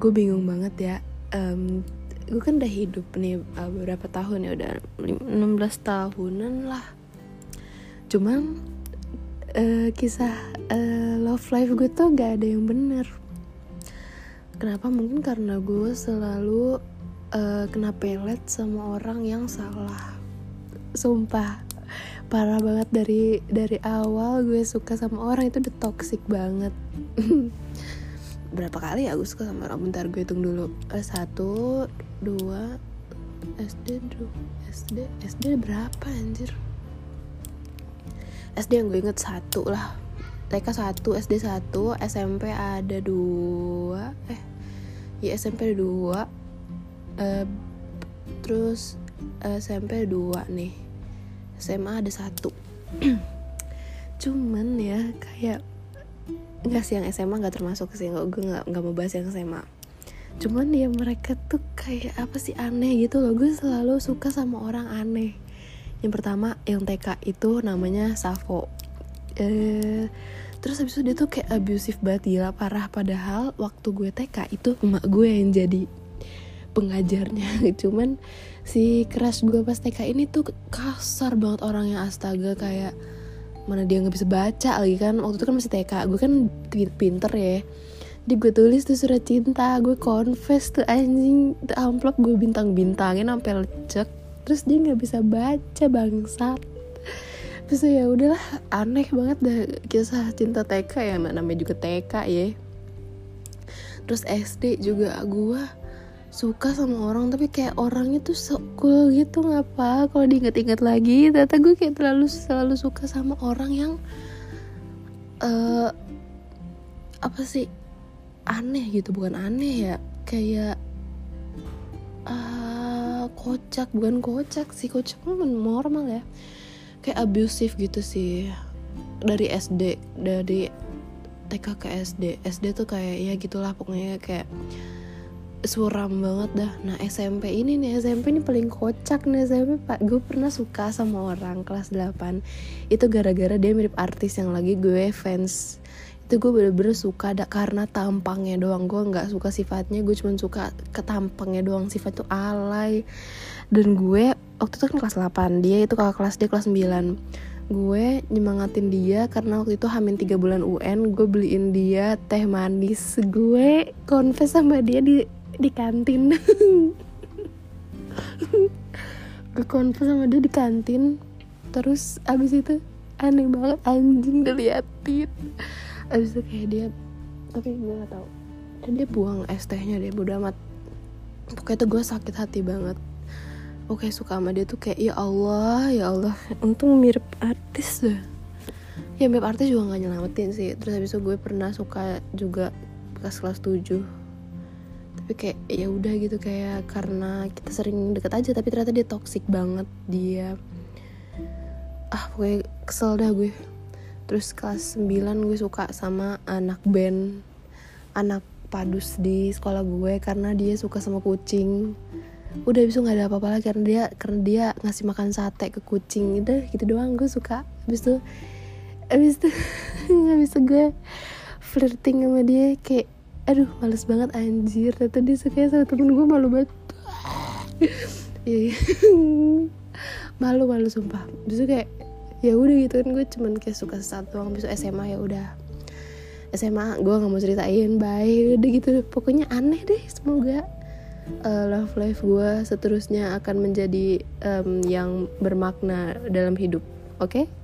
gue bingung banget ya. Um, gue kan udah hidup nih uh, beberapa tahun ya udah 16 tahunan lah. Cuman uh, kisah uh, love life gue tuh gak ada yang bener. Kenapa? Mungkin karena gue selalu uh, kena pelet sama orang yang salah. Sumpah parah banget dari dari awal gue suka sama orang itu udah toxic banget berapa kali ya gue suka sama orang bentar gue hitung dulu. Eh, satu dua SD dulu SD SD berapa anjir? SD yang gue inget satu lah. TK satu SD satu SMP ada dua. Eh ya SMP ada dua. Uh, terus SMP ada dua nih. SMA ada satu. Cuman ya kayak Enggak sih yang SMA nggak termasuk sih. Nggak gue nggak nggak mau bahas yang SMA cuman ya mereka tuh kayak apa sih aneh gitu loh. Gue selalu suka sama orang aneh. Yang pertama yang TK itu namanya Savo. Eh terus habis itu dia tuh kayak abusive banget gila parah. Padahal waktu gue TK itu emak gue yang jadi pengajarnya. Cuman si crush gue pas TK ini tuh kasar banget orangnya. Astaga kayak mana dia nggak bisa baca lagi kan? Waktu itu kan masih TK gue kan pinter ya. Di gue tulis tuh surat cinta gue confess tuh anjing tuh amplop gue bintang-bintangin sampai lecek. Terus dia nggak bisa baca bangsat. Terus ya udahlah aneh banget dah kisah cinta TK ya namanya juga TK ya. Terus SD juga gue suka sama orang tapi kayak orangnya tuh so cool gitu ngapa? Kalau diinget-inget lagi ternyata gue kayak terlalu selalu suka sama orang yang uh, apa sih aneh gitu bukan aneh ya kayak uh, kocak bukan kocak sih kocak kan normal ya kayak abusive gitu sih dari SD dari TK ke SD SD tuh kayak ya gitulah pokoknya kayak suram banget dah. Nah SMP ini nih SMP ini paling kocak nih SMP pak. Gue pernah suka sama orang kelas 8 itu gara-gara dia mirip artis yang lagi gue fans. Itu gue bener-bener suka karena tampangnya doang. Gue nggak suka sifatnya gue cuma suka ketampangnya doang. Sifat tuh alay. Dan gue waktu itu kan kelas 8 dia itu kakak kelas dia kelas 9 gue nyemangatin dia karena waktu itu hamin tiga bulan UN gue beliin dia teh manis. Gue confess sama dia di di kantin. Gue konfes sama dia di kantin. Terus abis itu aneh banget anjing diliatin. Abis itu kayak dia tapi gue gak tau dan dia buang es tehnya dia bodo amat. Pokoknya tuh gue sakit hati banget. Oke suka sama dia tuh kayak ya Allah ya Allah. Untung mirip artis deh. Ya mirip artis juga gak nyelamatin sih. Terus habis itu gue pernah suka juga pas kelas 7 tapi kayak ya udah gitu kayak karena kita sering deket aja tapi ternyata dia toxic banget dia ah pokoknya kesel dah gue. Terus kelas 9 gue suka sama anak band anak padus di sekolah gue karena dia suka sama kucing. Udah bisa nggak ada apa-apa lagi karena dia karena dia ngasih makan sate ke kucing. Itu gitu doang gue suka. Habis itu habis itu habis itu gue flirting sama dia kayak aduh males banget anjir. Ternyata dia suka sama temen gue malu banget. Iya, iya. malu malu sumpah. Bisa kayak ya udah gitu kan gue cuman kayak suka satu doang. Besok SMA ya udah. SMA gue nggak mau ceritain bye. Udah gitu. Pokoknya aneh deh semoga uh, love life gue seterusnya akan menjadi um, yang bermakna dalam hidup. Oke? okay?